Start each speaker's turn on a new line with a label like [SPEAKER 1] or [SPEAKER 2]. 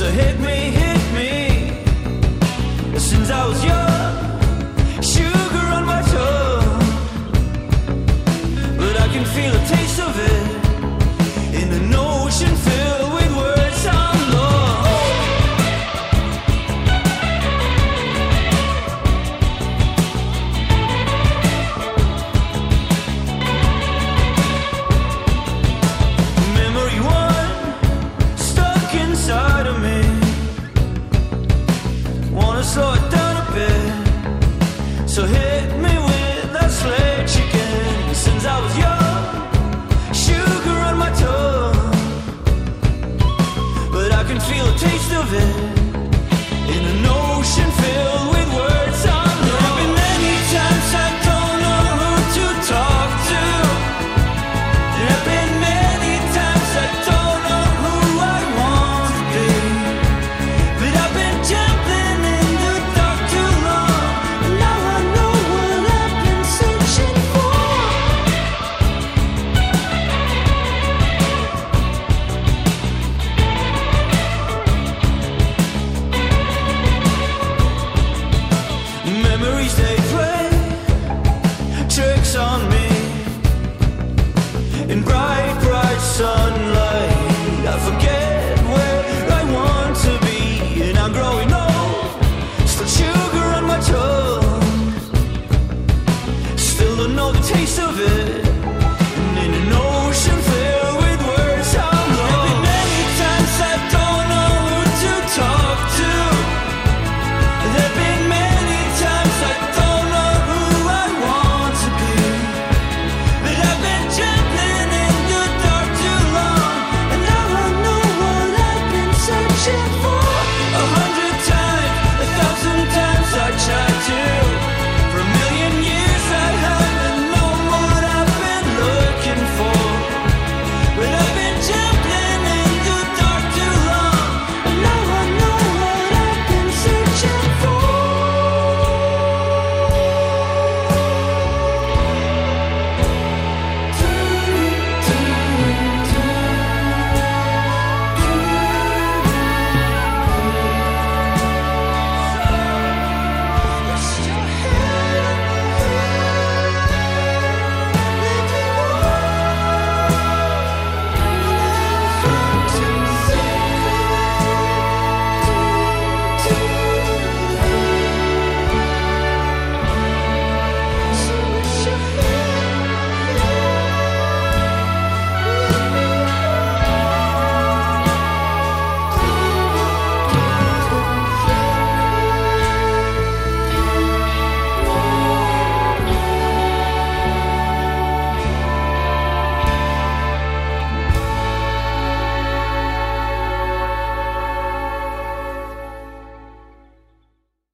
[SPEAKER 1] So hit me, hit me. Since I was So hit me. they play tricks on me. In bright